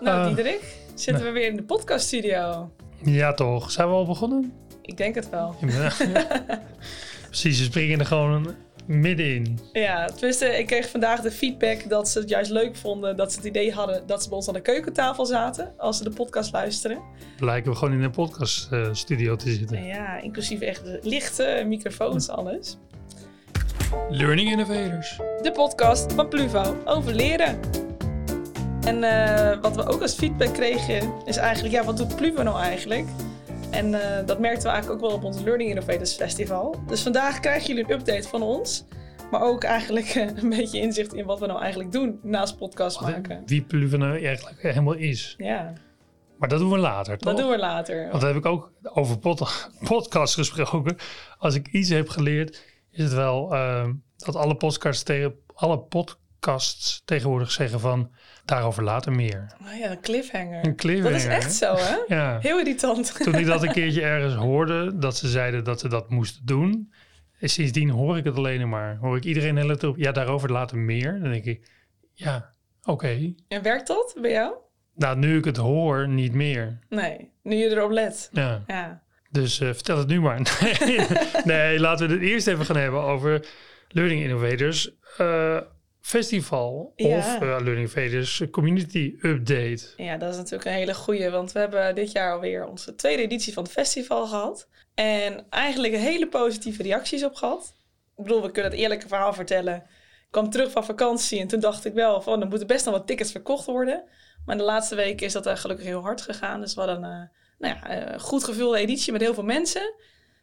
Nou, Eh, Diederik, zitten we weer in de podcaststudio. Ja, toch. Zijn we al begonnen? Ik denk het wel. Ja. Precies, we springen er gewoon middenin. Ja, tenminste, ik kreeg vandaag de feedback dat ze het juist leuk vonden. Dat ze het idee hadden dat ze bij ons aan de keukentafel zaten. Als ze de podcast luisteren. Blijken we gewoon in een podcaststudio te zitten. En ja, inclusief echt de lichten, microfoons, alles. Learning Innovators. De podcast van Pluvo over leren. En eh, wat we ook als feedback kregen is eigenlijk, ja, wat doet Pluvo nou eigenlijk? En eh, dat merkten we eigenlijk ook wel op ons Learning Innovators Festival. Dus vandaag krijgen jullie een update van ons. Maar ook eigenlijk eh, een beetje inzicht in wat we nou eigenlijk doen naast podcast maken. Wie Pluven nou eigenlijk helemaal is. Ja, Maar dat doen we later, toch? dat doen we later. Want daar heb ik ook over pod podcast gesproken. Als ik iets heb geleerd, is het wel eh, dat alle podcasts, tegen, alle podcasts tegenwoordig zeggen van daarover later meer. Oh ja, een cliffhanger. Een cliffhanger. Dat is echt zo, hè? Ja. Heel irritant. Toen ik dat een keertje ergens hoorde, dat ze zeiden dat ze dat moesten doen. En sindsdien hoor ik het alleen maar. Hoor ik iedereen heel op, ja, daarover later meer. Dan denk ik, ja, oké. En werkt dat bij jou? Nou, nu ik het hoor, niet meer. Nee, nu je erop let. Ja. Ja. Dus eh, vertel het nu maar. Nee, nee, laten we het eerst even gaan hebben over Learning Innovators eh, Festival. Ja. Of eh, Learning Innovators Community Update. Ja, dat is natuurlijk een hele goeie, want we hebben dit jaar alweer onze tweede editie van het festival gehad. En eigenlijk hele positieve reacties op gehad. Ik bedoel, we kunnen het eerlijke verhaal vertellen. Ik kwam terug van vakantie en toen dacht ik wel van, er moeten best nog wat tickets verkocht worden. Maar de laatste weken is dat er gelukkig heel hard gegaan. Dus we hadden een nou ja, goed gevulde editie met heel veel mensen.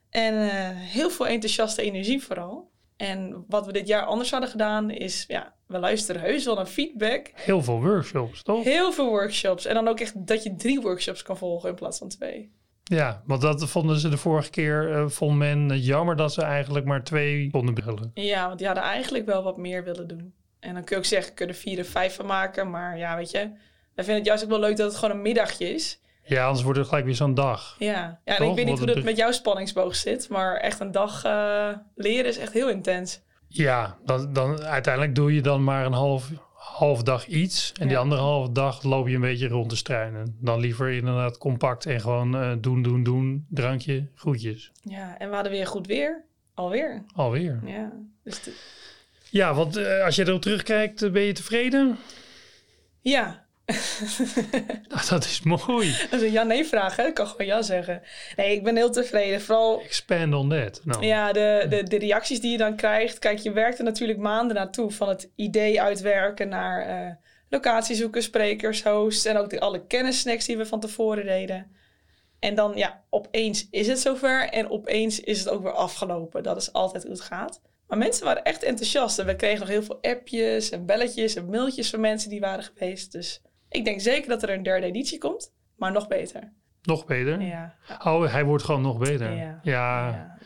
En eh, heel veel enthousiaste energie vooral. En wat we dit jaar anders hadden gedaan is, ja, we luisteren heus wel naar feedback. Heel veel workshops, toch? Heel veel workshops. En dan ook echt dat je drie workshops kan volgen in plaats van twee. Ja, want dat vonden ze de vorige keer, eh, vond men het jammer dat ze eigenlijk maar twee konden bellen. Ja, want die hadden eigenlijk wel wat meer willen doen. En dan kun je ook zeggen, kun je er vier of vijf van maken. Maar ja, weet je, wij vinden het juist ook wel leuk dat het gewoon een middagje is. Ja, anders wordt het gelijk weer zo'n dag. Ja, ja en Toch? ik weet niet hoe dat met jouw spanningsboog zit. Maar echt een dag eh, leren is echt heel intens. Ja, dan, dan, uiteindelijk doe je dan maar een half, half dag iets. En die andere half dag loop je een beetje rond te struinen. Dan liever inderdaad compact en gewoon eh, doen, doen, doen. Drankje, groetjes. Ja, en we hadden weer goed weer. Alweer. Alweer. Ja, dus Ja, want eh, als je erop terugkijkt, ben je tevreden? ja. Nou, dat is mooi. dat is een ja-nee-vraag, hè? Ik kan gewoon ja zeggen. Nee, ik ben heel tevreden. Vooral Expand on that. Nou, Ja, de, de, de reacties die je dan krijgt. Kijk, je werkt er natuurlijk maanden naartoe. Van het idee uitwerken naar eh locatie zoeken, sprekers, hosts. En ook de, alle kennissnacks die we van tevoren deden. En dan, ja, opeens is het zover. En opeens is het ook weer afgelopen. Dat is altijd hoe het gaat. Maar mensen waren echt enthousiast. En we kregen nog heel veel appjes en belletjes en mailtjes van mensen die waren geweest. Dus ik denk zeker dat er een derde editie komt. Maar nog beter. Nog beter. Ja. Oh, hij wordt gewoon nog beter. Ja. Ja.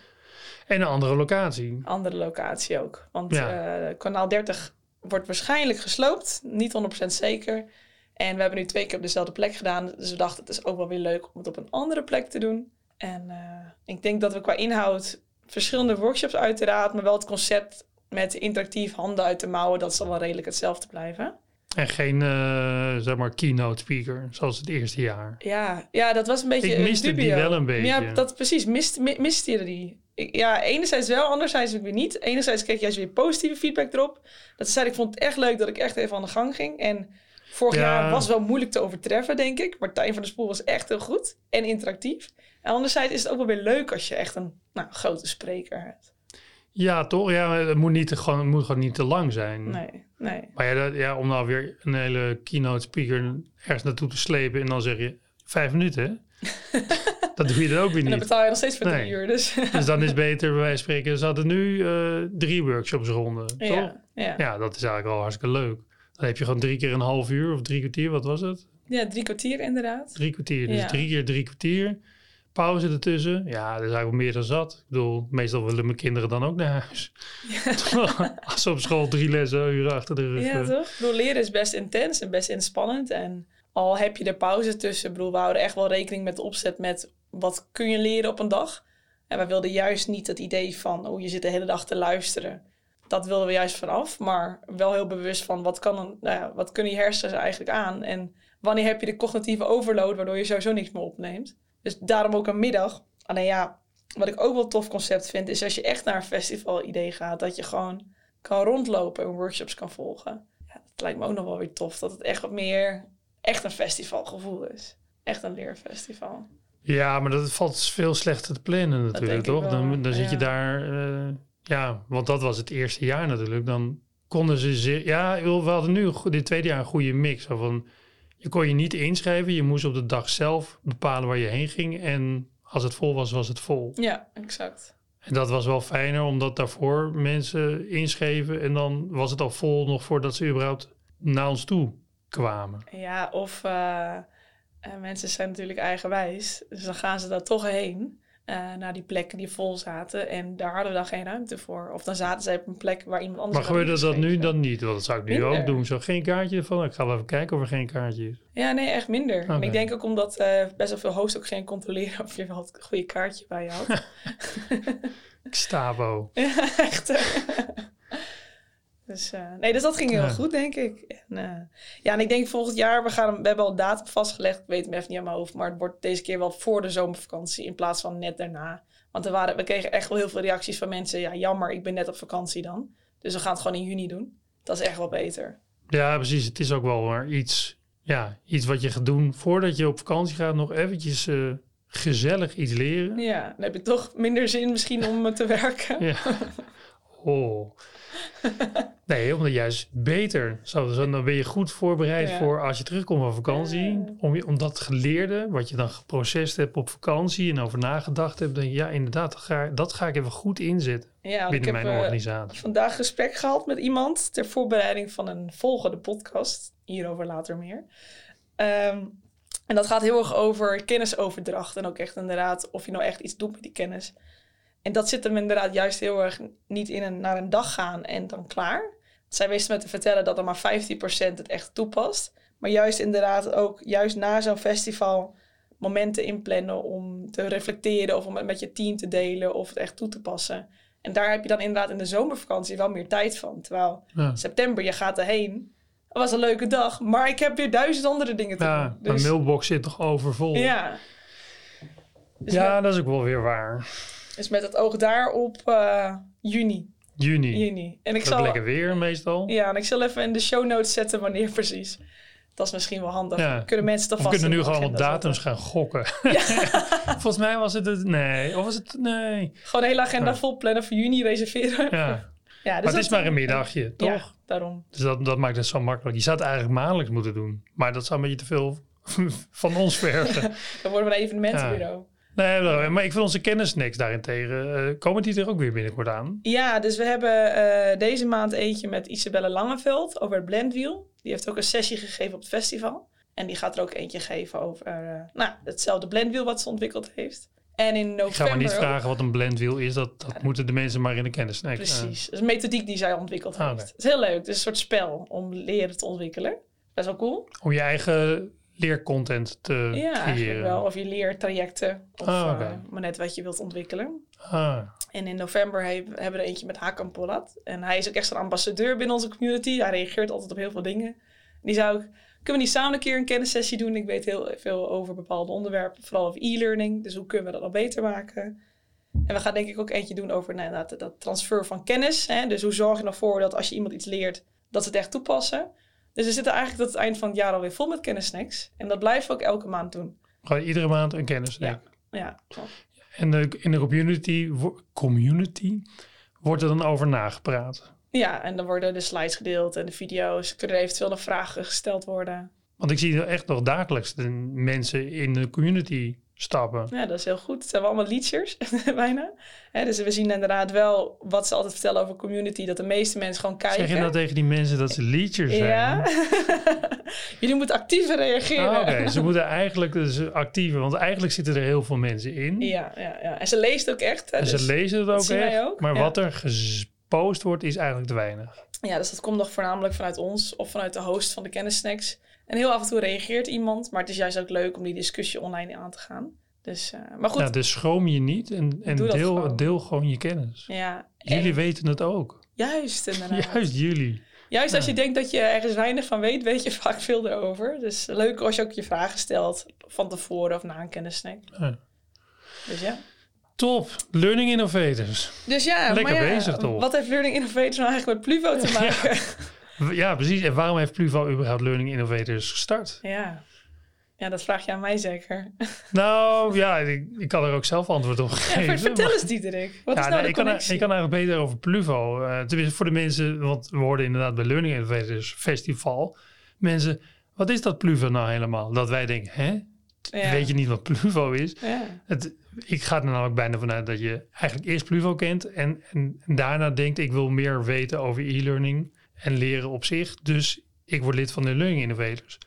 En een andere locatie. andere locatie ook. Want eh, kanaal 30 wordt waarschijnlijk gesloopt. Niet 100% zeker. En we hebben nu twee keer op dezelfde plek gedaan. Dus we dachten het is ook wel weer leuk om het op een andere plek te doen. En eh, ik denk dat we qua inhoud verschillende workshops uiteraard. Maar wel het concept met interactief handen uit de mouwen. Dat zal wel redelijk hetzelfde blijven. En geen, eh, zeg maar, keynote speaker, zoals het eerste jaar. Ja, ja dat was een beetje Ik miste die wel een beetje. Ja, dat precies. Mist, mi- miste je die? Ik- Ja, enerzijds wel, anderzijds weer niet. Enerzijds kreeg je juist weer positieve feedback erop. Dat zei ik vond het echt leuk dat ik echt even aan de gang ging. En vorig Ja. jaar was wel moeilijk te overtreffen, denk ik. Martijn van der Spoel was echt heel goed en interactief. En anderzijds is het ook wel weer leuk als je echt een nou, grote spreker hebt. Ja, toch? Ja, het moet, niet, gewoon, het moet gewoon niet te lang zijn. Nee, nee. Maar ja, dat, ja, om nou weer een hele keynote speaker ergens naartoe te slepen en dan zeg je vijf minuten, dat doe je dan ook weer En dan niet. betaal je nog steeds voor Nee. drie uur. Dus Dus dan is beter, bij wijze van spreken, ze hadden nu eh, drie workshops ronden, toch? ja, ja. Ja, dat is eigenlijk wel hartstikke leuk. Dan heb je gewoon drie keer een half uur of drie kwartier, wat was het? ja, drie kwartier inderdaad. Drie kwartier, dus Ja. drie keer drie kwartier. Pauze ertussen. Ja, dat is eigenlijk wel meer dan zat. Ik bedoel, meestal willen mijn kinderen dan ook naar huis. Als ze op school drie lessen uren achter de rug Ja, hebben. toch? Ik bedoel, leren is best intens en best inspannend. En al heb je er pauze tussen. Ik bedoel, we houden echt wel rekening met de opzet met wat kun je leren op een dag. En wij wilden juist niet het idee van, oh, je zit de hele dag te luisteren. Dat wilden we juist vanaf. Maar wel heel bewust van, wat, kan een, nou ja, wat kunnen je hersens eigenlijk aan? En wanneer heb je de cognitieve overload, waardoor je sowieso niks meer opneemt. Dus daarom ook een middag. Alleen ja, wat ik ook wel een tof concept vind, is als je echt naar een festival idee gaat, dat je gewoon kan rondlopen en workshops kan volgen. Ja, dat lijkt me ook nog wel weer tof, dat het echt wat meer echt een festivalgevoel is. Echt een leerfestival. Ja, maar dat valt veel slechter te plannen natuurlijk, toch? Dan, dan zit je ja. daar... eh, ja, want dat was het eerste jaar natuurlijk. Dan konden ze... ja, we hadden nu dit tweede jaar een goede mix. Van, je kon je niet inschrijven. Je moest op de dag zelf bepalen waar je heen ging. En als het vol was, was het vol. Ja, exact. En dat was wel fijner, omdat daarvoor mensen inschreven. En dan was het al vol nog voordat ze überhaupt naar ons toe kwamen. Ja, of eh, eh, mensen zijn natuurlijk eigenwijs. Dus dan gaan ze daar toch heen. Eh, naar die plekken die vol zaten. En daar hadden we dan geen ruimte voor. Of dan zaten ze op een plek waar iemand anders... Maar gebeurde dat nu dan niet? Want dat zou ik nu Minder. ook doen. Zo geen kaartje van. Ik ga wel even kijken of er geen kaartje is. Ja, nee, echt minder. En ik denk ook omdat eh, best wel veel hosts ook geen controleren of je wel het goede kaartje bij je had. Stavo. ja, echt. dus eh, nee, dus dat ging heel Ja. goed, denk ik. En, eh, ja, en ik denk volgend jaar, we, gaan, we hebben al een datum vastgelegd. Ik weet hem even niet aan mijn hoofd, maar het wordt deze keer wel voor de zomervakantie in plaats van net daarna. Want er waren, we kregen echt wel heel veel reacties van mensen. Ja, jammer, ik ben net op vakantie dan. Dus we gaan het gewoon in juni doen. Dat is echt wel beter. Ja, precies. Het is ook wel maar iets, ja, iets wat je gaat doen voordat je op vakantie gaat. Nog eventjes eh, gezellig iets leren. Ja, dan heb je toch minder zin misschien om te werken. Ja. Oh. Nee, omdat juist beter. Zo, dan ben je goed voorbereid Ja. voor als je terugkomt van vakantie. Ja. Om, je, om dat geleerde, wat je dan geprocessed hebt op vakantie en over nagedacht hebt. Dan, ja, inderdaad, dat ga, dat ga ik even goed inzetten Ja, want ik binnen heb mijn eh, organisatie. vandaag gesprek gehad met iemand ter voorbereiding van een volgende podcast. Hierover later meer. Ehm, en dat gaat heel erg over kennisoverdracht. En ook echt inderdaad of je nou echt iets doet met die kennis. En dat zit hem inderdaad juist heel erg niet in een, naar een dag gaan en dan klaar. Zij wisten me te vertellen dat er maar 15% het echt toepast. Maar juist inderdaad ook, juist na zo'n festival, momenten inplannen om te reflecteren of om het met je team te delen of het echt toe te passen. En daar heb je dan inderdaad in de zomervakantie wel meer tijd van. Terwijl Ja. september, je gaat erheen. Het was een leuke dag, maar ik heb weer duizend andere dingen te Ja, doen. mijn Dus, mailbox zit nog overvol. ja. Dus, ja, met, dat is ook wel weer waar. Dus met het oog daarop eh juni. Juni. juni. En ik Dat zal, lekker weer meestal. ja, en ik zal even in de show notes zetten wanneer precies. Dat is misschien wel handig. Ja. Kunnen mensen Of vast we kunnen nu gewoon agenda datums zetten. gaan gokken. Volgens mij was het het... Nee, of was het... Nee. Gewoon een hele agenda Ja. vol plannen voor juni reserveren. Ja. Ja, dus Maar het dat- is maar een middagje, toch? Ja, daarom. Dus dat, dat maakt het zo makkelijk. Je zou het eigenlijk maandelijks moeten doen. Maar dat zou een beetje te veel van ons vergen. Dan worden we een evenementenbureau. Nee, maar- ik vind onze kennissnacks daarentegen... eh komen die er ook weer binnenkort aan? Ja, dus we hebben eh, deze maand eentje met Isabelle Langeveld over het Blendwiel. Die heeft ook een sessie gegeven op het festival. En die gaat er ook eentje geven over eh, nou, hetzelfde blendwiel wat ze ontwikkeld heeft. En in november... Ik ga maar niet vragen wat een blendwiel is. Dat, dat moeten de mensen maar in de eh, Precies. Dat is een methodiek die zij ontwikkeld Ah, heeft. Het is heel leuk. Het is een soort spel om leren te ontwikkelen. Best wel cool. om je eigen leercontent te Ja, eigenlijk creëren. wel. Of je leertrajecten. Of Ah, eh, maar net wat je wilt ontwikkelen. Ah, En in november he- hebben we er eentje met Hakan Polat. En hij is ook echt zo'n ambassadeur binnen onze community. Hij reageert altijd op heel veel dingen. Die zou ik... Kunnen we niet samen een keer een kennissessie doen? Ik weet heel veel over bepaalde onderwerpen. Vooral over e-learning. Dus hoe kunnen we dat nog beter maken? En we gaan denk ik ook eentje doen over nou, dat, dat transfer van kennis. Hè? Dus hoe zorg je ervoor dat als je iemand iets leert, dat ze het echt toepassen. Dus we zitten eigenlijk tot het eind van het jaar alweer vol met kennissnacks. En dat blijven we ook elke maand doen. gewoon iedere maand een kennissnack. Ja, En de, in de community, community wordt er dan over nagepraat. ja en dan worden de slides gedeeld en de video's. Kunnen er eventueel nog vragen gesteld worden. Want ik zie echt nog dagelijks de mensen in de community stappen. Ja, dat is heel goed. Het zijn allemaal leechers, bijna. Dus we zien inderdaad wel wat ze altijd vertellen over community. Dat de meeste mensen gewoon kijken. Zeg je nou tegen die mensen dat ze leechers zijn? Ja. Jullie moeten actiever reageren. Ah, Oké, ze moeten eigenlijk dus actiever, want eigenlijk zitten er heel veel mensen in. Ja, ja, ja. En ze leest ook echt. Hè, en ze dus- lezen het ook echt. ook, Maar ja. wat er gepost wordt, is eigenlijk te weinig. Ja, dus dat komt nog voornamelijk vanuit ons of vanuit de host van de kennissnacks. En heel af en toe reageert iemand, maar het is juist ook leuk om die discussie online aan te gaan. Dus, eh, maar goed, Nou, dus schroom je niet en, en deel, gewoon. deel gewoon je kennis. ja. en- Jullie weten het ook. Juist, inderdaad. Juist jullie. Juist als Ja. je denkt dat je ergens weinig van weet, weet je vaak veel erover. Dus leuk als je ook je vragen stelt van tevoren of na een kennissnack. Ja. Dus ja. Top, Learning Innovators. Dus ja, Lekker maar ja, bezig, toch? Wat heeft Learning Innovators nou eigenlijk met Pluvo te maken? Ja, precies. En waarom heeft Pluvo überhaupt Learning Innovators gestart? Ja, ja dat vraag je aan mij zeker. Nou ja, ik, ik kan er ook zelf antwoord op Ja, geven. vertel maar- eens Diederik. Wat ja, is nou de ik, kan, ik kan eigenlijk beter over Pluvo. eh tenminste, voor de mensen, want we hoorden inderdaad bij Learning Innovators Festival. Mensen, wat is dat Pluvo nou helemaal? Dat wij denken, hè? ja. Weet je niet wat Pluvo is? Ja. Het, ik ga er namelijk bijna vanuit dat je eigenlijk eerst Pluvo kent en, en, en daarna denkt ik wil meer weten over e-learning en leren op zich. Dus ik word lid van de Learning Innovators.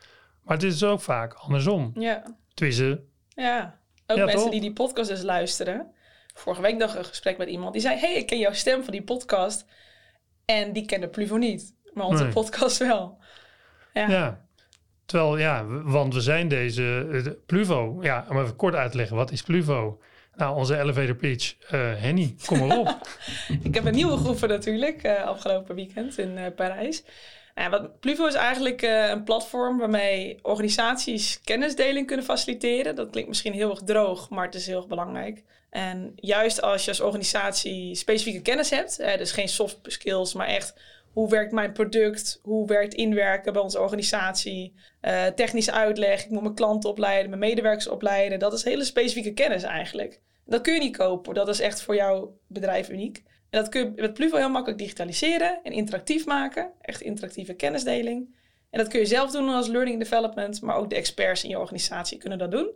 Maar het is ook vaak andersom. ja, Tenminste, ja. Ook Ja, mensen toch? die die podcast dus luisteren. Vorige week nog een gesprek met iemand die zei... hey, ik ken jouw stem van die podcast. En die kende Pluvo niet. Maar onze Nee. podcast wel. Ja. ja. Terwijl, ja, want we zijn deze eh, Pluvo. Ja, om even kort uit te leggen, wat is Pluvo? Nou, onze elevator pitch, eh Henny, kom maar op. Ik heb een nieuwe geoefend natuurlijk, eh, afgelopen weekend in eh, Parijs. Nou, wat, Pluvo is eigenlijk een platform waarmee organisaties kennisdeling kunnen faciliteren. Dat klinkt misschien heel erg droog, maar het is heel erg belangrijk. En juist als je als organisatie specifieke kennis hebt, dus geen soft skills, maar echt hoe werkt mijn product, hoe werkt inwerken bij onze organisatie, eh, technische uitleg, ik moet mijn klanten opleiden, mijn medewerkers opleiden. Dat is hele specifieke kennis eigenlijk. Dat kun je niet kopen, dat is echt voor jouw bedrijf uniek. En dat kun je met Pluvo heel makkelijk digitaliseren en interactief maken. Echt interactieve kennisdeling. En dat kun je zelf doen als learning development, maar ook de experts in je organisatie kunnen dat doen.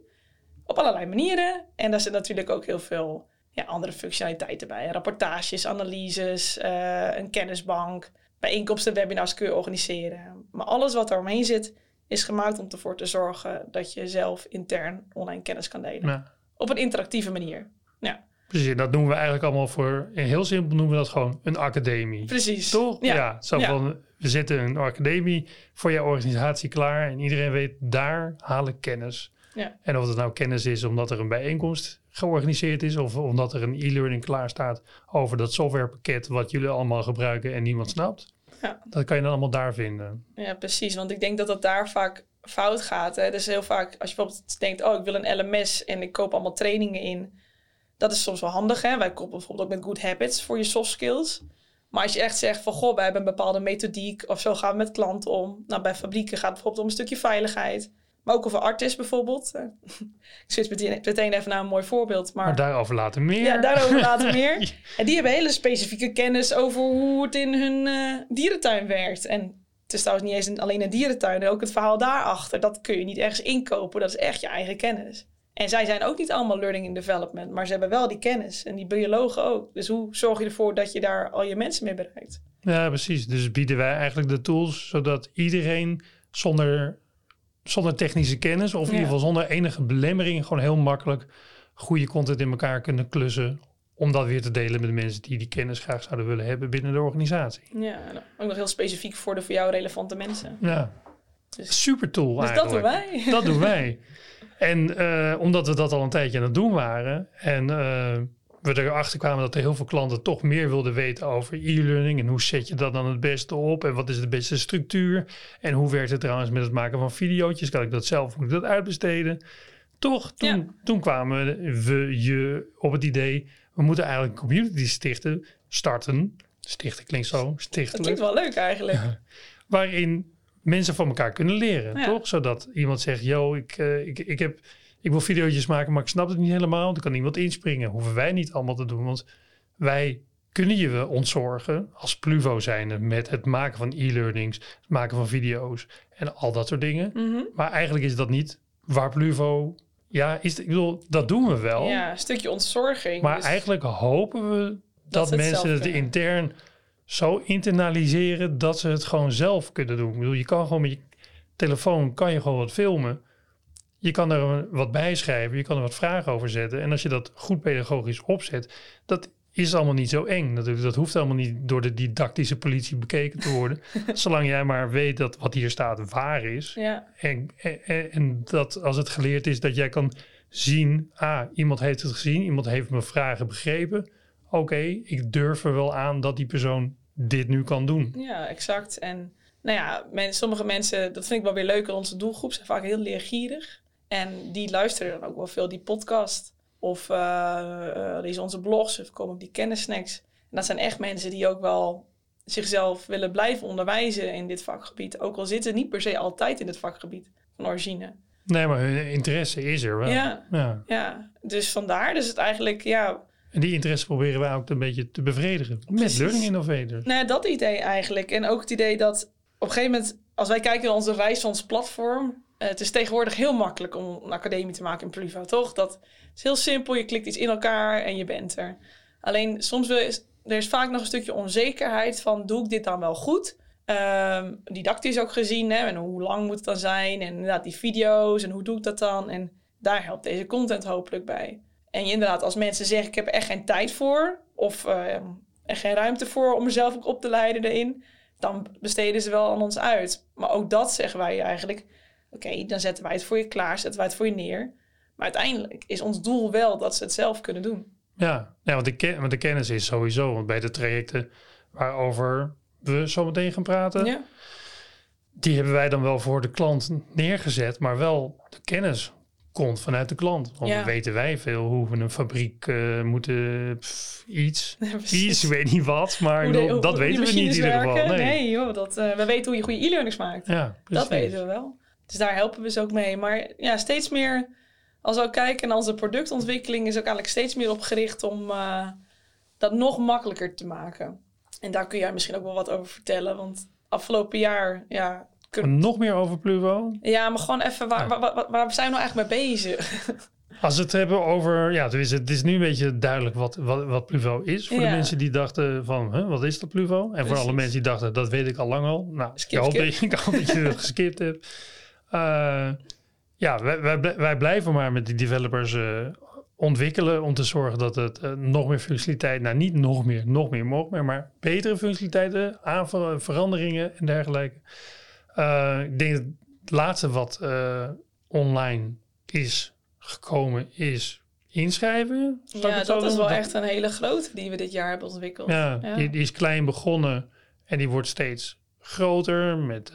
Op allerlei manieren. En daar zit natuurlijk ook heel veel ja, andere functionaliteiten bij. Rapportages, analyses, eh, een kennisbank, bijeenkomsten, webinars kun je organiseren. Maar alles wat er omheen zit, is gemaakt om ervoor te zorgen dat je zelf intern online kennis kan delen. Ja, Op een interactieve manier. Ja, precies, dat noemen we eigenlijk allemaal voor, heel simpel noemen we dat gewoon een academie. precies. Toch? Ja. Ja. zo Ja. van, we zetten een academie voor jouw organisatie klaar en iedereen weet, daar haal ik kennis. Ja. En of het nou kennis is omdat er een bijeenkomst georganiseerd is of omdat er een e-learning klaar staat over dat softwarepakket wat jullie allemaal gebruiken en niemand snapt. Ja. Dat kan je dan allemaal daar vinden. Ja, precies. Want ik denk dat dat daar vaak fout gaat. Hè? Dus heel vaak, als je bijvoorbeeld denkt, oh, ik wil een LMS en ik koop allemaal trainingen in. Dat is soms wel handig, hè. Wij koppelen bijvoorbeeld ook met Good Habits voor je soft skills. Maar als je echt zegt van, goh, wij hebben een bepaalde methodiek of zo gaan we met klanten om. Nou, bij fabrieken gaat het bijvoorbeeld om een stukje veiligheid. Maar ook over artists bijvoorbeeld. Ik zit meteen, meteen even naar een mooi voorbeeld. Maar, Maar daarover later meer. ja, daarover later meer. En die hebben hele specifieke kennis over hoe het in hun eh, dierentuin werkt. En het is trouwens niet eens een- alleen een dierentuin, ook het verhaal daarachter. Dat kun je niet ergens inkopen, dat is echt je eigen kennis. En zij zijn ook niet allemaal learning and development, maar ze hebben wel die kennis. En die biologen ook. Dus hoe zorg je ervoor dat je daar al je mensen mee bereikt? Ja, precies. Dus bieden wij eigenlijk de tools zodat iedereen zonder, zonder technische kennis of in ieder geval zonder enige belemmering gewoon heel makkelijk goede content in elkaar kunnen klussen. Om dat weer te delen met de mensen die die kennis graag zouden willen hebben binnen de organisatie. Ja, ook nog heel specifiek voor de voor jou relevante mensen. Ja, Dus, super tool dus dat doen eigenlijk. wij. Dat doen wij. En eh, omdat we dat al een tijdje aan het doen waren en eh, we erachter kwamen dat er heel veel klanten toch meer wilden weten over e-learning en hoe zet je dat dan het beste op en wat is de beste structuur en hoe werkt het trouwens met het maken van video's, kan ik dat zelf, moet ik dat uitbesteden? Toch, toen, Ja. toen kwamen we je op het idee, we moeten eigenlijk een community stichten, starten, stichten klinkt zo, Dat stichtelijk klinkt wel leuk eigenlijk. waarin mensen van elkaar kunnen leren, Ja. toch? Zodat iemand zegt, yo, ik, eh, ik, ik, heb, ik wil video's maken, maar ik snap het niet helemaal. Dan kan iemand inspringen. Hoeven wij niet allemaal te doen, want wij kunnen je ontzorgen als Pluvo zijnde met het maken van e-learnings, het maken van video's en al dat soort dingen. Mhm. Maar eigenlijk is dat niet waar Pluvo... Ja, is, ik bedoel, dat doen we wel. Ja, een stukje ontzorging. Maar Dus- eigenlijk hopen we dat, het mensen het intern zo internaliseren dat ze het gewoon zelf kunnen doen. Ik bedoel, je kan gewoon met je telefoon kan je gewoon wat filmen. Je kan er wat bij schrijven, je kan er wat vragen over zetten. En als je dat goed pedagogisch opzet, dat is allemaal niet zo eng. Natuurlijk, dat hoeft allemaal niet door de didactische politie bekeken te worden. Zolang jij maar weet dat wat hier staat waar is. Ja, En, en, en dat als het geleerd is dat jij kan zien, ah, iemand heeft het gezien, iemand heeft mijn vragen begrepen. Oké, ik durf er wel aan dat die persoon dit nu kan doen. Ja, exact. En nou ja, men, sommige mensen, dat vind ik wel weer leuk, onze doelgroep zijn vaak heel leergierig. En die luisteren dan ook wel veel die podcast. Of uh, lezen onze blogs of komen op die kennissnacks. En dat zijn echt mensen die ook wel zichzelf willen blijven onderwijzen in dit vakgebied. Ook al zitten ze niet per se altijd in het vakgebied van origine. Nee, maar hun interesse is er wel. Ja, ja. ja. dus vandaar. Dus het eigenlijk, ja... En die interesse proberen wij ook een beetje te bevredigen. Met Learning Innovators. Nou, dat idee eigenlijk. En ook het idee dat op een gegeven moment... Als wij kijken naar onze reis van ons platform... Uh, het is tegenwoordig heel makkelijk om een academie te maken in Pluvo, toch? Dat is heel simpel. Je klikt iets in elkaar en je bent er. Alleen soms wil er is vaak nog een stukje onzekerheid van... doe ik dit dan wel goed? Um, didactisch ook gezien. Hè? En hoe lang moet het dan zijn? En inderdaad die video's en hoe doe ik dat dan? En daar helpt deze content hopelijk bij. En inderdaad, als mensen zeggen ik heb er echt geen tijd voor... of uh, er geen ruimte voor om mezelf ook op te leiden erin... dan besteden ze wel aan ons uit. Maar ook dat zeggen wij eigenlijk... oké, dan zetten wij het voor je klaar, zetten wij het voor je neer... Maar uiteindelijk is ons doel wel dat ze het zelf kunnen doen. Ja, ja want, de want de kennis is sowieso. Want bij de trajecten waarover we zo meteen gaan praten, ja. die hebben wij dan wel voor de klant neergezet, maar wel de kennis komt vanuit de klant. Want ja. weten wij veel hoe we een fabriek uh, moeten pff, iets, ja, iets, ik weet niet wat, maar de, hoe, dat hoe weten we niet in ieder geval. Nee, nee joh, dat, uh, we weten hoe je goede e-learnings maakt. Ja, dat weten we wel. Dus daar helpen we ze ook mee. Maar ja, steeds meer als we ook kijken naar onze productontwikkeling, is ook eigenlijk steeds meer op gericht om uh, dat nog makkelijker te maken. En daar kun jij misschien ook wel wat over vertellen, want afgelopen jaar, ja. Kun... Nog meer over Pluvo? Ja, maar gewoon even, waar, waar, waar, waar zijn we nou eigenlijk mee bezig? Als we het hebben over, ja, het is, het is nu een beetje duidelijk wat, wat, wat Pluvo is. Voor ja. de mensen die dachten van, huh, wat is dat Pluvo? En Precies. voor alle mensen die dachten, dat weet ik al lang al. Nou, skip, ik, hoop skip. Dat, je, ik hoop dat je het geskipt hebt. Uh, ja, wij, wij, wij, blijven maar met die developers uh, ontwikkelen om te zorgen dat het uh, nog meer functionaliteit, nou niet nog meer, nog meer, nog meer, maar betere functionaliteiten, aanvallen, veranderingen en dergelijke. Uh, ik denk dat het laatste wat online is gekomen is inschrijven. Ja, dat is wel echt een hele grote die we dit jaar hebben ontwikkeld. Ja, ja. Die, die, is klein begonnen en die wordt steeds groter met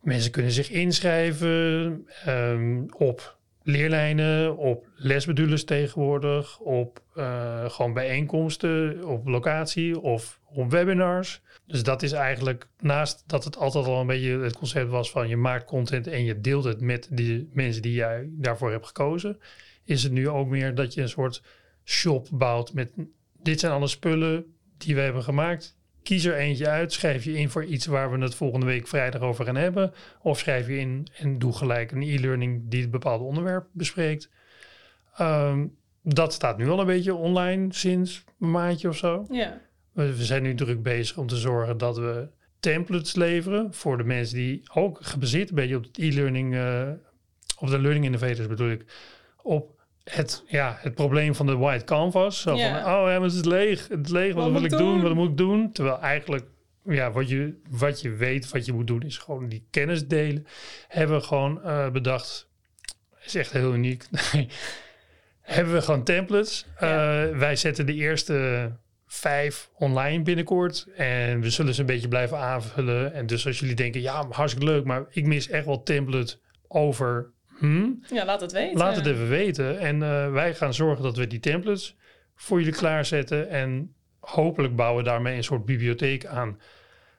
Mensen kunnen zich inschrijven um, op leerlijnen, op lesbedoelers tegenwoordig, op uh, gewoon bijeenkomsten, op locatie of op webinars. Dus dat is eigenlijk, naast dat het altijd al een beetje het concept was van je maakt content en je deelt het met de mensen die jij daarvoor hebt gekozen, is het nu ook meer dat je een soort shop bouwt met dit zijn alle spullen die we hebben gemaakt. Kies er eentje uit, schrijf je in voor iets waar we het volgende week vrijdag over gaan hebben. Of schrijf je in en doe gelijk een e-learning die het bepaalde onderwerp bespreekt. Um, dat staat nu al een beetje online sinds een maandje of zo. Ja. We, we zijn nu druk bezig om te zorgen dat we templates leveren voor de mensen die ook gebaseerd een beetje op het e-learning, uh, op de learning innovators bedoel ik, op het, ja, het probleem van de white canvas. Zo yeah. van, oh ja, maar het is leeg. Het is leeg. Wat, wat wil ik doen? doen? Wat moet ik doen? Terwijl eigenlijk, ja, wat je, wat je weet, wat je moet doen, is gewoon die kennis delen. Hebben we gewoon uh, bedacht. is echt heel uniek. Hebben we gewoon templates. Ja. Uh, wij zetten de eerste vijf online binnenkort. En we zullen ze een beetje blijven aanvullen. En dus als jullie denken, ja, hartstikke leuk, maar ik mis echt wel template over Hmm? Ja, laat het weten. Laat het even weten. En uh, wij gaan zorgen dat we die templates voor jullie klaarzetten. En hopelijk bouwen we daarmee een soort bibliotheek aan.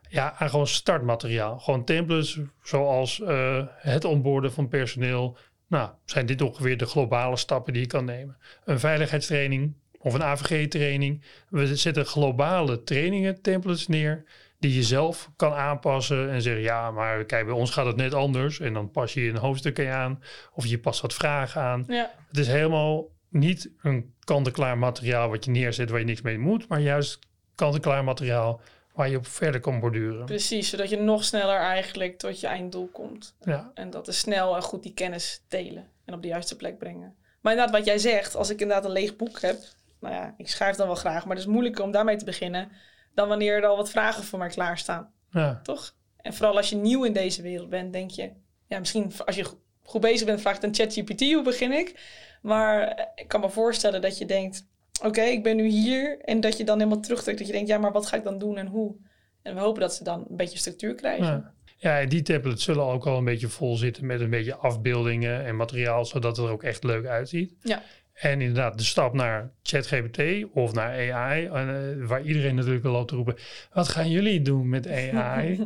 Ja, aan gewoon startmateriaal. Gewoon templates zoals uh, het onboorden van personeel. Nou, zijn dit ongeveer de globale stappen die je kan nemen. Een veiligheidstraining of een AVG-training. We zetten globale trainingen, templates neer die je zelf kan aanpassen en zeggen, ja, maar kijk, bij ons gaat het net anders. En dan pas je een hoofdstuk aan of je past wat vragen aan. Ja. Het is helemaal niet een kant-en-klaar materiaal wat je neerzet waar je niks mee moet, maar juist kant-en-klaar materiaal waar je op verder kan borduren. Precies, zodat je nog sneller eigenlijk tot je einddoel komt. Ja. En dat is snel en goed die kennis delen en op de juiste plek brengen. Maar inderdaad, wat jij zegt, als ik inderdaad een leeg boek heb, nou ja, ik schrijf dan wel graag, maar het is moeilijk om daarmee te beginnen dan wanneer er al wat vragen voor mij klaarstaan. Ja. Toch? En vooral als je nieuw in deze wereld bent, denk je, ja, misschien als je goed bezig bent, vraagt een ChatGPT, hoe begin ik? Maar ik kan me voorstellen dat je denkt, oké, ik ben nu hier. En dat je dan helemaal terugtrekt. Dat je denkt, ja, maar wat ga ik dan doen en hoe? En we hopen dat ze dan een beetje structuur krijgen. Ja. Ja, die tablets zullen ook al een beetje vol zitten met een beetje afbeeldingen en materiaal, zodat het er ook echt leuk uitziet. Ja. En inderdaad, de stap naar ChatGPT of naar AI, eh, waar iedereen natuurlijk wel loopt te roepen, wat gaan jullie doen met AI?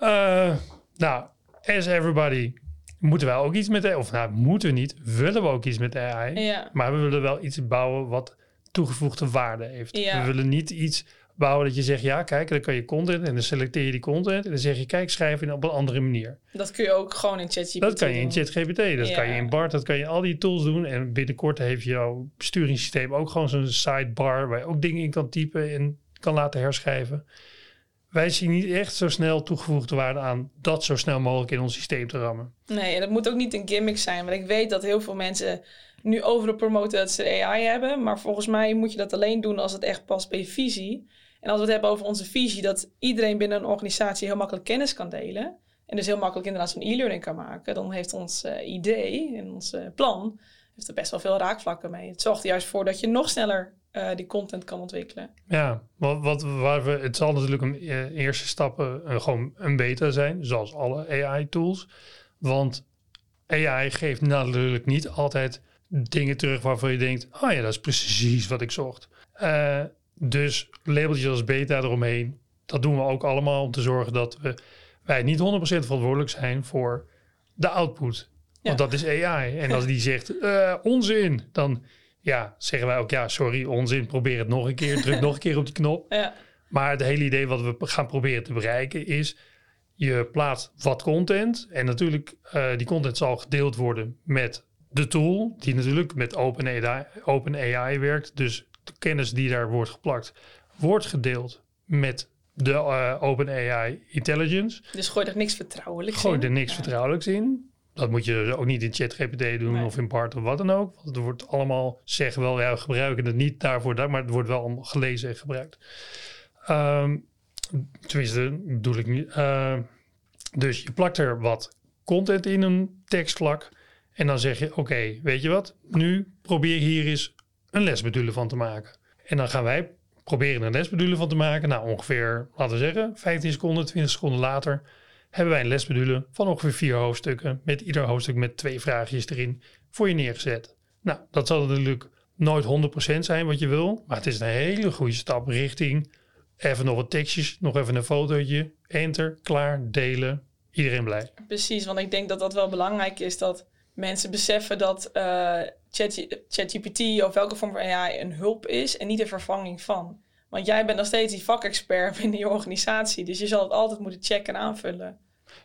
Eh, nou, as everybody, moeten wij ook iets met AI, of nou, moeten we niet, willen we ook iets met AI, Ja. maar we willen wel iets bouwen wat toegevoegde waarde heeft. Ja. We willen niet iets bouwen dat je zegt, ja kijk, dan kan je content en dan selecteer je die content en dan zeg je, kijk, schrijf je op een andere manier. Dat kun je ook gewoon in ChatGPT Dat kan je in. ChatGPT, dat Ja. kan je in BART, dat kan je in al die tools doen. En binnenkort heeft jouw besturingssysteem ook gewoon zo'n sidebar waar je ook dingen in kan typen en kan laten herschrijven. Wij zien niet echt zo snel toegevoegde waarde aan dat zo snel mogelijk in ons systeem te rammen. Nee, en dat moet ook niet een gimmick zijn. Want ik weet dat heel veel mensen nu overal promoten dat ze AI hebben. Maar volgens mij moet je dat alleen doen als het echt past bij je visie. En als we het hebben over onze visie, dat iedereen binnen een organisatie heel makkelijk kennis kan delen. En dus heel makkelijk inderdaad zo'n e-learning kan maken. Dan heeft ons eh, idee en ons eh, plan heeft er best wel veel raakvlakken mee. Het zorgt er juist voor dat je nog sneller eh, die content kan ontwikkelen. Ja, wat, wat, waar we, het zal natuurlijk een eerste stappen gewoon een beta zijn, zoals alle AI-tools. Want AI geeft natuurlijk niet altijd dingen terug waarvan je denkt, oh ja, dat is precies wat ik zocht. Dus labeltjes als beta eromheen, dat doen we ook allemaal om te zorgen dat we, wij niet 100% verantwoordelijk zijn voor de output. Want dat is AI. En als die zegt eh, onzin, dan ja, zeggen wij ook ja, sorry, onzin, probeer het nog een keer, druk nog een keer op die knop. Ja, Maar het hele idee wat we gaan proberen te bereiken is, je plaatst wat content en natuurlijk eh, die content zal gedeeld worden met de tool die natuurlijk met OpenAI, OpenAI werkt. Dus de kennis die daar wordt geplakt, wordt gedeeld met de eh, OpenAI Intelligence. dus gooi er niks vertrouwelijks Gooi in. er niks Ja. vertrouwelijks in. Dat moet je dus ook niet in ChatGPT doen Nee. of in BART of wat dan ook. Want het wordt allemaal, zeggen wel, ja, we gebruiken het niet daarvoor, daar, maar het wordt wel allemaal gelezen en gebruikt. Ehm, tenminste, bedoel ik niet. Eh, dus je plakt er wat content in een tekstvlak. En dan zeg je, oké, weet je wat? Nu probeer hier eens een lesmodule van te maken. En dan gaan wij proberen een lesmodule van te maken. Nou, ongeveer, laten we zeggen, 15 seconden, 20 seconden later hebben wij een lesmodule van ongeveer vier hoofdstukken. Met ieder hoofdstuk met twee vraagjes erin voor je neergezet. Nou, dat zal natuurlijk nooit 100% zijn wat je wil. Maar het is een hele goede stap richting even nog wat tekstjes, nog even een fotootje. Enter, klaar, delen. Iedereen blij. Precies, want ik denk dat dat wel belangrijk is dat mensen beseffen dat eh, ChatGPT of welke vorm van AI een hulp is en niet een vervanging van. Want jij bent nog steeds die vakexpert binnen je organisatie, dus je zal het altijd moeten checken en aanvullen.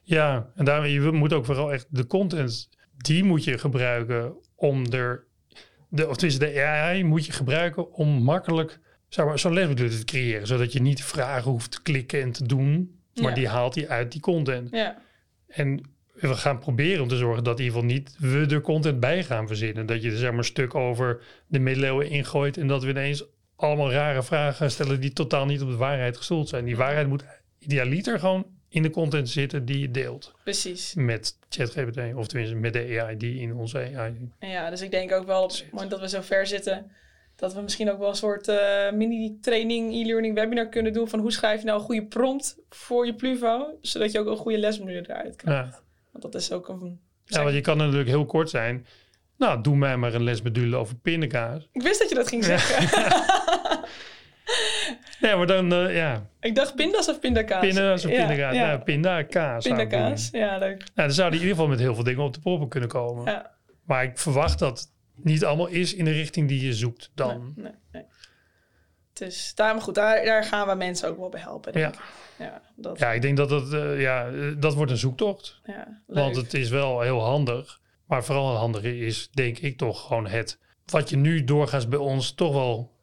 Ja, en daarmee je moet ook vooral echt de content, die moet je gebruiken om er, de, of tussen de AI moet je gebruiken om makkelijk zeg maar, zo'n lesmodule te creëren. Zodat je niet vragen hoeft te klikken en te doen, maar Ja. die haalt hij uit die content. Ja, En we gaan proberen om te zorgen dat in ieder geval niet we er content bij gaan verzinnen. Dat je er zeg maar een stuk over de middeleeuwen ingooit en dat we ineens allemaal rare vragen stellen die totaal niet op de waarheid gestoeld zijn. Die waarheid moet idealiter gewoon in de content zitten die je deelt precies. met ChatGPT of tenminste met de AI die in onze AI. Ja, dus ik denk ook wel op het moment dat we zo ver zitten, dat we misschien ook wel een soort eh, mini-training, e-learning webinar kunnen doen van hoe schrijf je nou een goede prompt voor je Pluvo, zodat je ook een goede lesmodule eruit krijgt. Ja. Want dat is ook een... ja, want je kan natuurlijk heel kort zijn. Nou, doe mij maar een lesmodule over pindakaas. Ik wist dat je dat ging zeggen. Nee, maar dan, eh, ja, ik dacht pindas of pindakaas. pinda's of Ja, pindakaas. Ja, Ja, pindakaas. zou pindakaas. Ja, leuk. Nou, dan zouden in ieder geval met heel veel dingen op de proppen kunnen komen. Ja. Maar ik verwacht dat het niet allemaal is in de richting die je zoekt dan. Nee. Dus daarom goed, daar, daar gaan we mensen ook wel bij helpen. Denk Ja. ik. Ja, dat, Ja, ik denk dat dat, eh, ja, eh, dat wordt een zoektocht. ja, leuk. Want het is wel heel handig. Maar vooral het handige is, denk ik toch, gewoon het... Wat je nu doorgaans bij ons toch wel...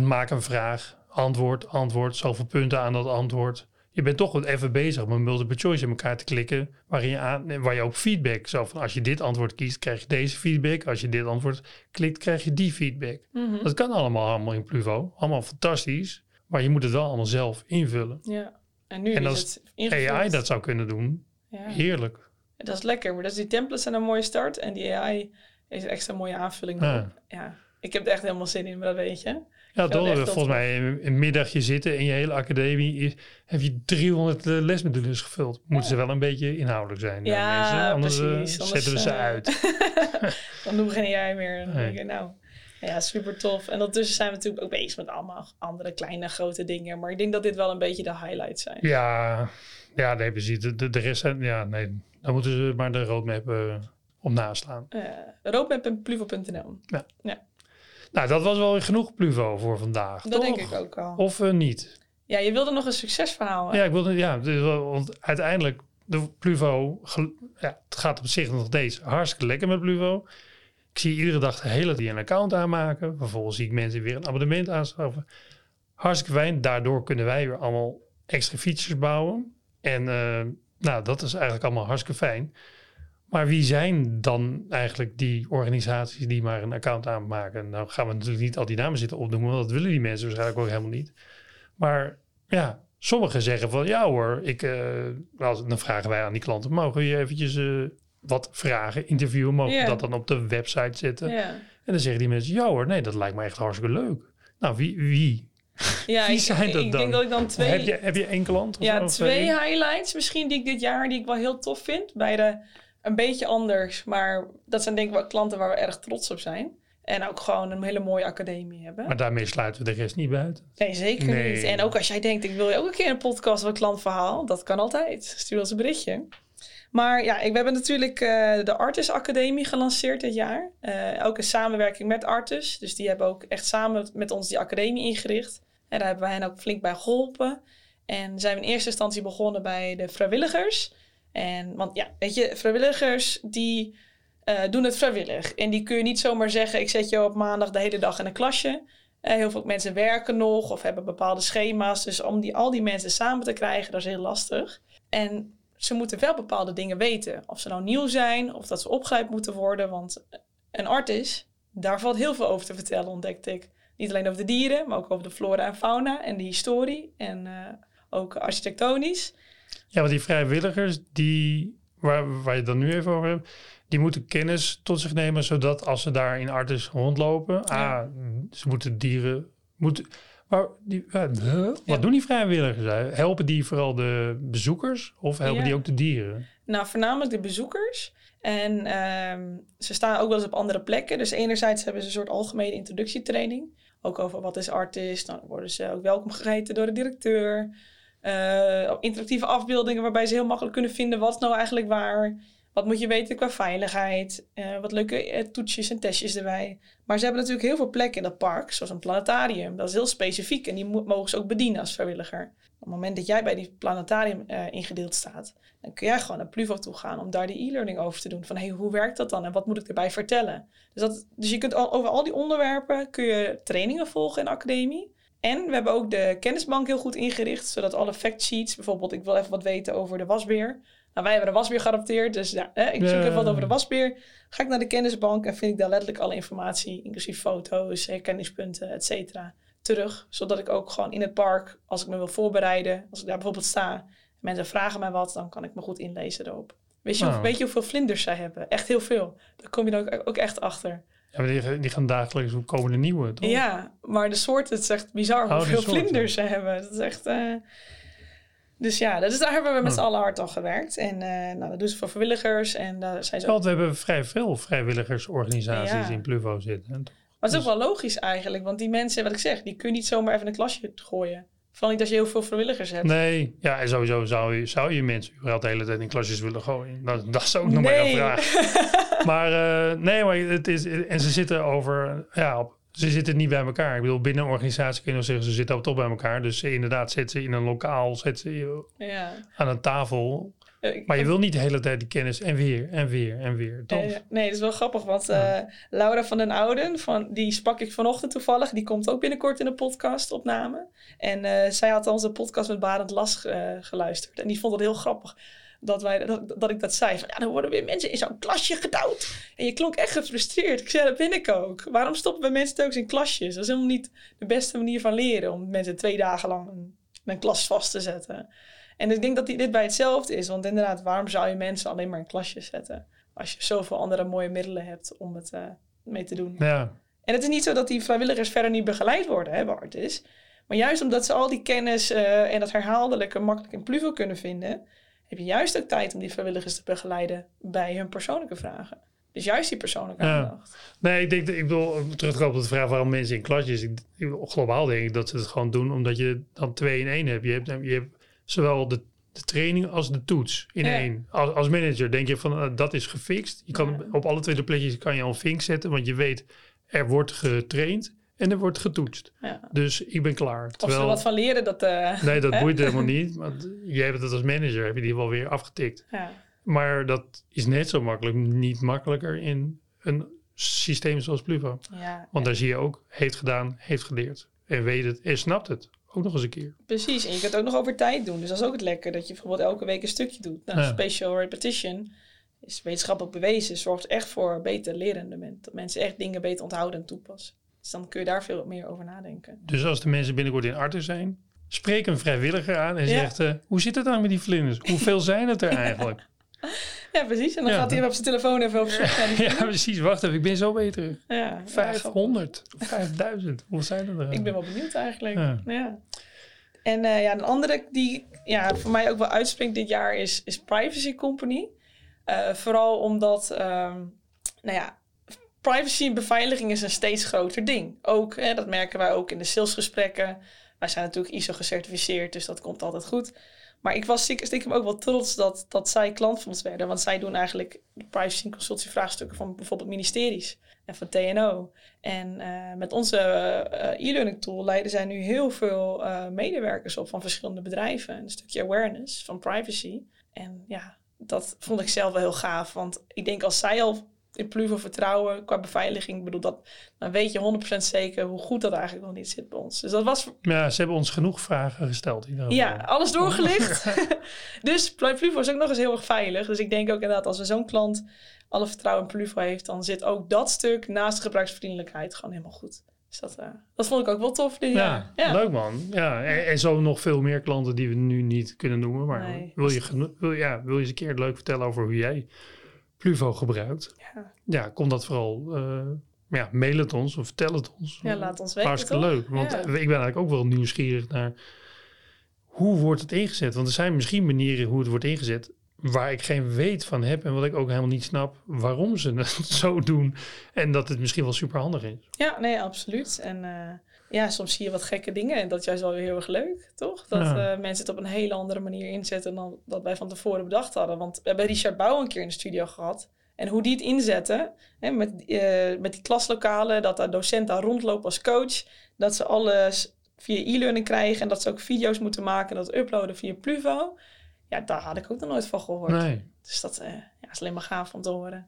Maak een vraag, antwoord, antwoord. Zoveel punten aan dat antwoord. Je bent toch even bezig met multiple choice in elkaar te klikken. Waarin je aan, waar je ook feedback... Zo van, als je dit antwoord kiest, krijg je deze feedback. Als je dit antwoord klikt, krijg je die feedback. Mhm. Dat kan allemaal allemaal in Pluvo. Allemaal fantastisch. Maar je moet het wel allemaal zelf invullen. Ja. En nu En is als het ingevuld. AI dat zou kunnen doen, Ja. heerlijk. Dat is lekker. Maar dus die templates zijn een mooie start. En die AI is een extra mooie aanvulling. Ja. Ik heb er echt helemaal zin in, maar dat weet je. Ja, heel Volgens mij een, middagje zitten in je hele academie is, heb je 300 eh, lesmodules gevuld. Moeten ze wel een beetje inhoudelijk zijn. eh, Ja, mensen, anders eh, precies. Anders, zetten we ze eh, uit. Dan doen geen jij meer. Nee. ik, nou, ja, super tof. En ondertussen zijn we natuurlijk ook bezig met allemaal andere kleine, grote dingen. Maar ik denk dat dit wel een beetje de highlights zijn. Ja, ja, nee, precies. De, de, de rest zijn, ja, nee, dan moeten ze maar de roadmap eh op naslaan. Uh, roadmap.pluvo.nl. Nou, dat was wel genoeg Pluvo voor vandaag. Dat toch? denk ik ook al. Of eh, niet? Ja, je wilde nog een succesverhaal. hè? Ja, ik wilde, ja, dus want uiteindelijk, de Pluvo, ja, het gaat op zich nog steeds hartstikke lekker met Pluvo. Ik zie iedere dag de hele die een account aanmaken. Vervolgens zie ik mensen weer een abonnement aanschaffen. Hartstikke fijn. Daardoor kunnen wij weer allemaal extra features bouwen. En eh, nou, dat is eigenlijk allemaal hartstikke fijn. Maar wie zijn dan eigenlijk die organisaties die maar een account aanmaken? Nou gaan we natuurlijk niet al die namen zitten opnoemen, want dat willen die mensen waarschijnlijk ook helemaal niet. Maar ja, sommigen zeggen van ja hoor, ik, nou, dan vragen wij aan die klanten, mogen we je eventjes eh, wat vragen, interviewen, mogen we dat dan op de website zetten? En dan zeggen die mensen, ja hoor, nee, dat lijkt me echt hartstikke leuk. Nou, wie? wie? ja Wie ik, zijn ik, dat ik dan? denk dat ik dan twee, Heb, je, heb je één klant? Of ja, zo? twee highlights misschien die ik dit jaar die ik wel heel tof vind. Beide een beetje anders, maar dat zijn denk ik wel klanten waar we erg trots op zijn. En ook gewoon een hele mooie academie hebben. Maar daarmee sluiten we de rest niet buiten. Nee, zeker Nee. niet. En ook als jij denkt, ik wil je ook een keer een podcast of een klantverhaal, dat kan altijd. Stuur ons een berichtje. Maar ja, ik, we hebben natuurlijk eh, de Artis Academie gelanceerd dit jaar. Eh, ook in samenwerking met Artis. Dus die hebben ook echt samen met ons die academie ingericht. En daar hebben wij hen ook flink bij geholpen. En zijn we in eerste instantie begonnen bij de vrijwilligers. En, want ja, weet je, vrijwilligers die eh, doen het vrijwillig. En die kun je niet zomaar zeggen, ik zet je op maandag de hele dag in een klasje. Eh, heel veel mensen werken nog of hebben bepaalde schema's. Dus om die, al die mensen samen te krijgen, dat is heel lastig. En ze moeten wel bepaalde dingen weten. Of ze nou nieuw zijn, of dat ze opgeleid moeten worden. Want een artis, daar valt heel veel over te vertellen, ontdekte ik. Niet alleen over de dieren, maar ook over de flora en fauna en de historie. En eh, ook architectonisch. Ja, want die vrijwilligers, die, waar, waar je het dan nu even over hebt, die moeten kennis tot zich nemen, zodat als ze daar in Artis rondlopen, Ja. ah, ze moeten dieren, moeten, maar die, ja, huh? wat Ja. doen die vrijwilligers? Helpen die vooral de bezoekers of helpen Ja. die ook de dieren? Nou, voornamelijk de bezoekers. En ehm, ze staan ook wel eens op andere plekken. Dus enerzijds hebben ze een soort algemene introductietraining. Ook over wat is artist. Dan worden ze ook welkom geheten door de directeur. Eh, interactieve afbeeldingen waarbij ze heel makkelijk kunnen vinden wat nou eigenlijk waar. Wat moet je weten qua veiligheid. Eh, wat leuke eh, toetsjes en testjes erbij. Maar ze hebben natuurlijk heel veel plekken in dat park. Zoals een planetarium. Dat is heel specifiek. En die mo- mogen ze ook bedienen als vrijwilliger. Op het moment dat jij bij die planetarium ingedeeld staat, dan kun jij gewoon naar Pluvo toe gaan om daar die e-learning over te doen. Van hey, hoe werkt dat dan en wat moet ik erbij vertellen? Dus, dat, dus je kunt over al die onderwerpen kun je trainingen volgen in de academie. En we hebben ook de kennisbank heel goed ingericht, zodat alle factsheets, bijvoorbeeld ik wil even wat weten over de wasbeer. Nou, wij hebben de wasbeer geadopteerd, dus ja, hè, ik zoek even wat over de wasbeer. Ga ik naar de kennisbank en vind ik daar letterlijk alle informatie, inclusief foto's, herkenningspunten, et cetera, terug. Zodat ik ook gewoon in het park, als ik me wil voorbereiden, als ik daar bijvoorbeeld sta, mensen vragen mij wat, dan kan ik me goed inlezen erop. Weet je, hoe, weet je hoeveel vlinders zij hebben? Echt heel veel. Daar kom je dan ook, ook echt achter. Ja, maar die, die gaan dagelijks, hoe komen nieuwe, toch? Ja, maar de soorten, het is echt bizar Oh, hoeveel vlinders ze hebben. Dat is echt... eh, Dus ja, dus daar hebben we met Oh. z'n allen hard aan gewerkt. En eh, nou, dat doen ze voor vrijwilligers. En daar zijn ze ook... Want we hebben vrij veel vrijwilligersorganisaties Ja. in Pluvo zitten. Maar het is ook wel logisch eigenlijk. Want die mensen, wat ik zeg, die kun je niet zomaar even een klasje gooien. Vooral niet als je heel veel vrijwilligers hebt. Nee, ja, en sowieso zou je, zou je mensen überhaupt de hele tijd in klasjes willen gooien. Dat, dat is ook nog maar een Nee. vraag. Maar eh, nee, maar het is, en ze zitten over, ja, op, ze zitten niet bij elkaar. Ik bedoel, binnen een organisatie kun je nog zeggen, ze zitten ook toch bij elkaar. Dus inderdaad zetten ze in een lokaal, zetten ze ja. aan een tafel. Eh, ik- Maar je wil niet de hele tijd die kennis en weer en weer en weer. Toch? Eh, nee, dat is wel grappig, want eh, Laura van den Ouden, van, die sprak ik vanochtend toevallig. Die komt ook binnenkort in de podcastopname. En zij had onze podcast met Barend Las geluisterd. En die vond het heel grappig dat, wij, dat, dat ik dat zei. Van, ja, dan worden weer mensen in zo'n klasje gedouwd. En je klonk echt gefrustreerd. Ik zei, dat ben ik ook. Waarom stoppen we mensen telkens in klasjes? Dat is helemaal niet de beste manier van leren. Om mensen twee dagen lang in een klas vast te zetten. En ik denk dat dit bij hetzelfde is. Want inderdaad, waarom zou je mensen alleen maar in klasjes zetten? Als je zoveel andere mooie middelen hebt om het eh, mee te doen. Ja, En het is niet zo dat die vrijwilligers verder niet begeleid worden, hè, waar het is. Maar juist omdat ze al die kennis eh, en dat herhaaldelijke makkelijk in Pluvo kunnen vinden, heb je juist ook tijd om die vrijwilligers te begeleiden bij hun persoonlijke vragen. Dus juist die persoonlijke Ja. aandacht. Nee, ik denk, dat- ik bedoel, om terug te komen op de vraag waarom mensen in klasjes. Ik, ik- globaal denk ik dat ze het gewoon doen omdat je dan twee in één hebt. Je hebt, je hebt zowel de, de training als de toets in Ja. één. Als, als manager denk je van eh, dat is gefixt. Je kan Ja. op alle twee de plekjes kan je al een vink zetten, want je weet er wordt getraind en er wordt getoetst. Ja. Dus ik ben klaar. Of ze Terwijl, wat van leren, dat... eh, nee, dat hè? boeit helemaal niet. Want je hebt het als manager, heb je die wel weer afgetikt. Ja. Maar dat is net zo makkelijk, niet makkelijker in een systeem zoals Pluvo. Ja, Want daar zie je ook, heeft gedaan, heeft geleerd. En weet het en snapt het. Ook nog eens een keer. precies. En je kunt het ook nog over tijd doen. Dus dat is ook het lekker, dat je bijvoorbeeld elke week een stukje doet. Nou, Ja. spatial repetition is wetenschappelijk bewezen. Zorgt echt voor beter lerendement. Dat mensen echt dingen beter onthouden en toepassen. Dus dan kun je daar veel meer over nadenken. Dus als de mensen binnenkort in Artes zijn, spreek een vrijwilliger aan en Ja. zegt, eh, hoe zit het dan met die vlinders? Hoeveel zijn het er eigenlijk? Ja, precies. En dan Ja. gaat hij op zijn telefoon even op zoek ja, precies. Wacht even, ik ben zo beter. Ja, ja, grappig. 500 of 5000. Hoeveel zijn er er? Ik ben wel benieuwd eigenlijk. Ja. Ja. En eh, ja, een andere die ja, voor mij ook wel uitspringt dit jaar is, is Privacy Company. Eh, vooral omdat, ehm, nou ja, privacy en beveiliging is een steeds groter ding. Ook, hè, dat merken wij ook in de salesgesprekken. Wij zijn natuurlijk ISO gecertificeerd, dus dat komt altijd goed. Maar ik was stiekem ook wel trots dat, dat zij klant van ons werden. Want zij doen eigenlijk privacy en consultievraagstukken van bijvoorbeeld ministeries en van TNO. En eh, met onze eh, e-learning tool leiden zij nu heel veel eh, medewerkers op van verschillende bedrijven. Een stukje awareness van privacy. En ja, dat vond ik zelf wel heel gaaf. Want ik denk als zij al in Pluvo vertrouwen qua beveiliging, ik bedoel dat, dan weet je 100% zeker hoe goed dat eigenlijk nog niet zit bij ons. Dus dat was Ja, ze hebben ons genoeg vragen gesteld. ja, alles doorgelicht. dus Pluvo is ook nog eens heel erg veilig. Dus ik denk ook inderdaad, als zo'n klant alle vertrouwen in Pluvo heeft, dan zit ook dat stuk naast de gebruiksvriendelijkheid gewoon helemaal goed. Dus dat, eh, dat vond ik ook wel tof dit Ja, jaar. Ja, leuk man. Ja, en, en zo nog veel meer klanten die we nu niet kunnen noemen. Maar Nee. wil, je wil, ja, wil je eens een keer leuk vertellen over hoe jij Pluvo gebruikt? Ja. Ja, kom dat vooral. eh, ja, mail het ons of vertel het ons. Ja, laat ons weten, Hartstikke toch? leuk. Want Ja. ik ben eigenlijk ook wel nieuwsgierig naar hoe wordt het ingezet? Want er zijn misschien manieren hoe het wordt ingezet waar ik geen weet van heb en wat ik ook helemaal niet snap waarom ze het zo doen. En dat het misschien wel super handig is. Ja, nee, absoluut. En eh, ja, soms zie je wat gekke dingen en dat is juist wel weer heel erg leuk, toch? Dat Ja. eh, mensen het op een hele andere manier inzetten dan dat wij van tevoren bedacht hadden. Want we hebben Richard Bouw een keer in de studio gehad. En hoe die het inzetten, hè, met, eh, met die klaslokalen, dat de docent daar rondloopt als coach, dat ze alles via e-learning krijgen en dat ze ook video's moeten maken en dat uploaden via Pluvo. Ja, daar had ik ook nog nooit van gehoord. Nee. Dus dat eh, ja, is alleen maar gaaf om te horen.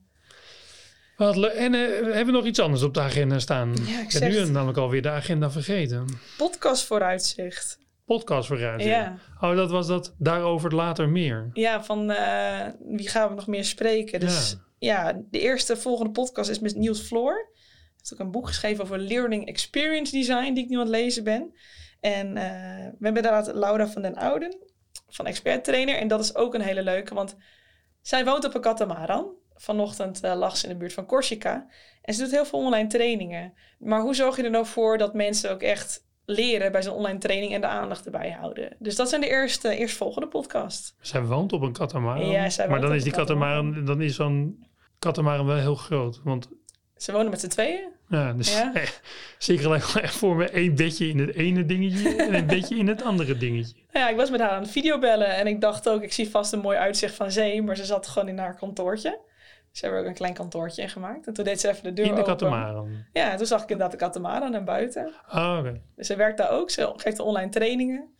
En eh, hebben we nog iets anders op de agenda staan? Ja, ik ik ben nu het. namelijk alweer de agenda vergeten. Podcast vooruitzicht. Podcast vooruit. Ja. Oh, dat was dat. Daarover later meer. Ja, van eh, wie gaan we nog meer spreken? Dus ja. de eerste volgende podcast is met Niels Floor. Hij heeft ook een boek geschreven over Learning Experience Design, die ik nu aan het lezen ben. En eh, we hebben daar Laura van den Ouden, van Expert Trainer. En dat is ook een hele leuke, want zij woont op een katamaran. Vanochtend eh, lag ze in de buurt van Corsica. En ze doet heel veel online trainingen. Maar hoe zorg je er nou voor dat mensen ook echt leren bij zo'n online training en de aandacht erbij houden? Dus dat zijn de eerste, eerstvolgende podcast. Zij woont op een katamaran. Ja, zij maar dan is die katamaran. dan is zo'n katamaran wel heel groot. Want Ze wonen met z'n tweeën. ja, dus Ja. zie ik gelijk echt voor me één bedje in het ene dingetje en een bedje in het andere dingetje. Nou ja, ik was met haar aan het videobellen en ik dacht ook, ik zie vast een mooi uitzicht van zee, maar ze zat gewoon in haar kantoortje. Ze hebben ook een klein kantoortje in gemaakt. En toen deed ze even de deur In de katamaran. Ja, en toen zag ik inderdaad de katamaran naar buiten. Ah, oké. Dus ze werkt daar ook. Ze geeft online trainingen.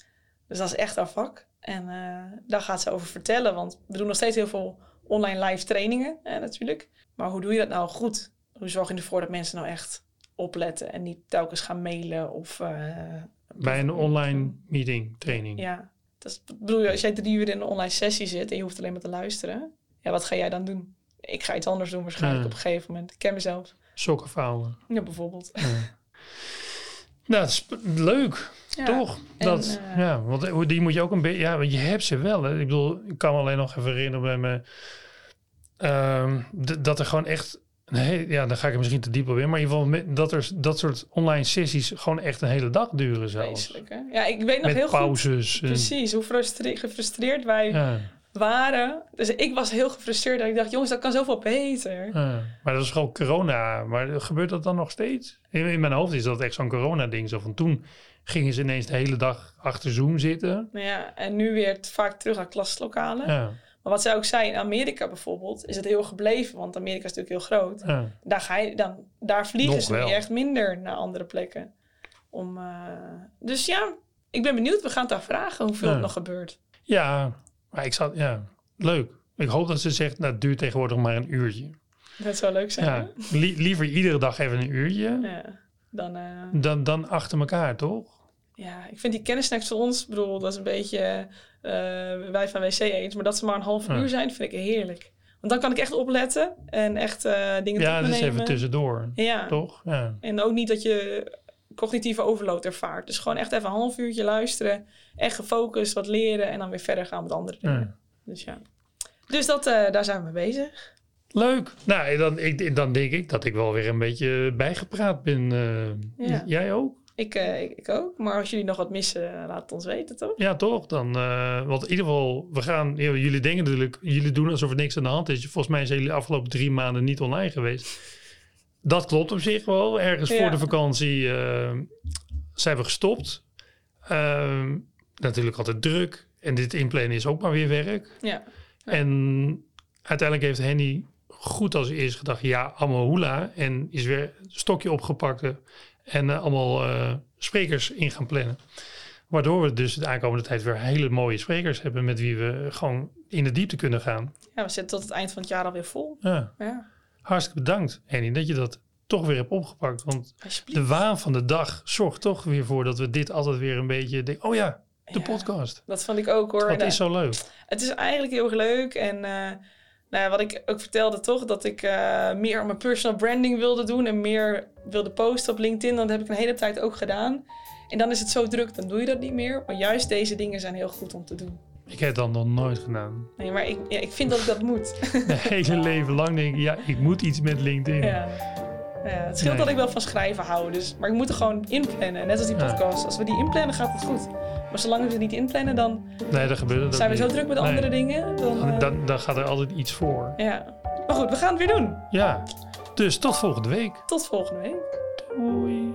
Dus dat is echt haar vak. En eh, daar gaat ze over vertellen. Want we doen nog steeds heel veel online live trainingen eh, natuurlijk. Maar hoe doe je dat nou goed? Hoe zorg je ervoor dat mensen nou echt opletten en niet telkens gaan mailen of... eh, Bij een online meeting, training. Ja, dat is, bedoel, als jij drie uur in een online sessie zit en je hoeft alleen maar te luisteren, ja, wat ga jij dan doen? Ik ga iets anders doen waarschijnlijk op een gegeven moment. Ik ken mezelf. Sokken vouwen. Ja, bijvoorbeeld. Nou, dat is leuk, Ja. toch? en, Dat, eh, ja, want die moet je ook een beetje... Ja, want je hebt ze wel. Hè. Ik bedoel, ik kan me alleen nog even herinneren bij me... ehm, dat er gewoon echt Nee, ja, dan ga ik er misschien te diep op in. Maar in ieder geval met, dat er dat soort online sessies gewoon echt een hele dag duren zelfs. Vreselijk, hè? Ja, ik weet nog Met heel goed pauzes. en- precies hoe frustre- gefrustreerd wij ja, waren. Dus ik was heel gefrustreerd dat ik dacht, jongens, dat kan zoveel beter. Maar dat is gewoon corona. Maar gebeurt dat dan nog steeds? In, in mijn hoofd is dat echt zo'n corona-ding. Zo van toen gingen ze ineens de hele dag achter Zoom zitten. Nou ja, en nu weer vaak terug naar klaslokalen. Ja, Maar wat zij ook zei, in Amerika bijvoorbeeld, is het heel gebleven. Want Amerika is natuurlijk heel groot. ja. Daar, ga je, dan, daar vliegen Nog ze wel. echt minder naar andere plekken. Om, eh, dus ja, ik ben benieuwd. We gaan het daar vragen hoeveel Ja. het nog gebeurt. ja, maar ik zat, ja, leuk. Ik hoop dat ze zegt, nou, het duurt tegenwoordig maar een uurtje. Dat zou leuk zijn. Ja, li- liever iedere dag even een uurtje? Ja. Dan, eh, dan, dan achter elkaar, toch? ja, ik vind die kennissnacks voor ons, bedoel, dat is een beetje eh, wij van WC eens. Maar dat ze maar een half Ja. uur zijn, vind ik heerlijk. Want dan kan ik echt opletten en echt eh, dingen Ja, dat is even tussendoor, Ja. toch? Ja. En ook niet dat je cognitieve overload ervaart. Dus gewoon echt even een half uurtje luisteren. Echt gefocust, wat leren en dan weer verder gaan met andere dingen. Ja. Dus ja. Dus dat, eh, daar zijn we mee bezig. Leuk. Nou, dan, ik, dan denk ik dat ik wel weer een beetje bijgepraat ben. eh. Ja. Jij ook? Ik, eh, ik, ik ook. Maar als jullie nog wat missen, laat het ons weten, toch? Ja, toch? Dan, eh, want in ieder geval, we gaan, jullie denken natuurlijk, jullie doen alsof er niks aan de hand is. Volgens mij zijn jullie de afgelopen drie maanden niet online geweest. Dat klopt op zich wel. Ergens Ja. voor de vakantie eh, zijn we gestopt. Ehm, natuurlijk altijd druk. En dit inplannen is ook maar weer werk. Ja. Ja. En uiteindelijk heeft Henny goed als eerst gedacht, ja, allemaal hoela. En is weer een stokje opgepakt eh, en eh, allemaal sprekers in gaan plannen. Waardoor we dus de aankomende tijd weer hele mooie sprekers hebben met wie we gewoon in de diepte kunnen gaan. ja, we zitten tot het eind van het jaar alweer vol. Ja, Ja, hartstikke bedankt Henny dat je dat toch weer hebt opgepakt. Want de waan van de dag zorgt toch weer voor dat we dit altijd weer een beetje denken, oh ja, de Ja, podcast. Dat vond ik ook hoor. Dat En, is zo leuk. Het is eigenlijk heel erg leuk. En eh, nou ja, wat ik ook vertelde toch, dat ik eh, meer aan mijn personal branding wilde doen en meer wilde posten op LinkedIn. Dat heb ik een hele tijd ook gedaan. En dan is het zo druk, dan doe je dat niet meer. Maar juist deze dingen zijn heel goed om te doen. Ik heb dat nog nooit gedaan. Nee, maar ik, ja, ik vind dat ik dat moet. Mijn hele leven lang denk ik, ja, ik moet iets met LinkedIn. ja. Ja, het scheelt Nee. dat ik wel van schrijven hou. Dus, maar ik moet er gewoon inplannen. Net als die Ja. podcast. Als we die inplannen, gaat het goed. Maar zolang we ze niet inplannen, dan Nee, dat gebeurt dat zijn we zo druk met Nee. andere dingen. Dan, eh, Dan, dan gaat er altijd iets voor. ja. Maar goed, we gaan het weer doen. Ja, dus tot volgende week. Tot volgende week. Doei.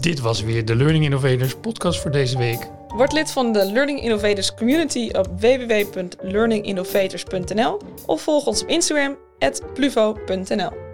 Dit was weer de Learning Innovators podcast voor deze week. Word lid van de Learning Innovators community op www.learninginnovators.nl of volg ons op Instagram @pluvo.nl.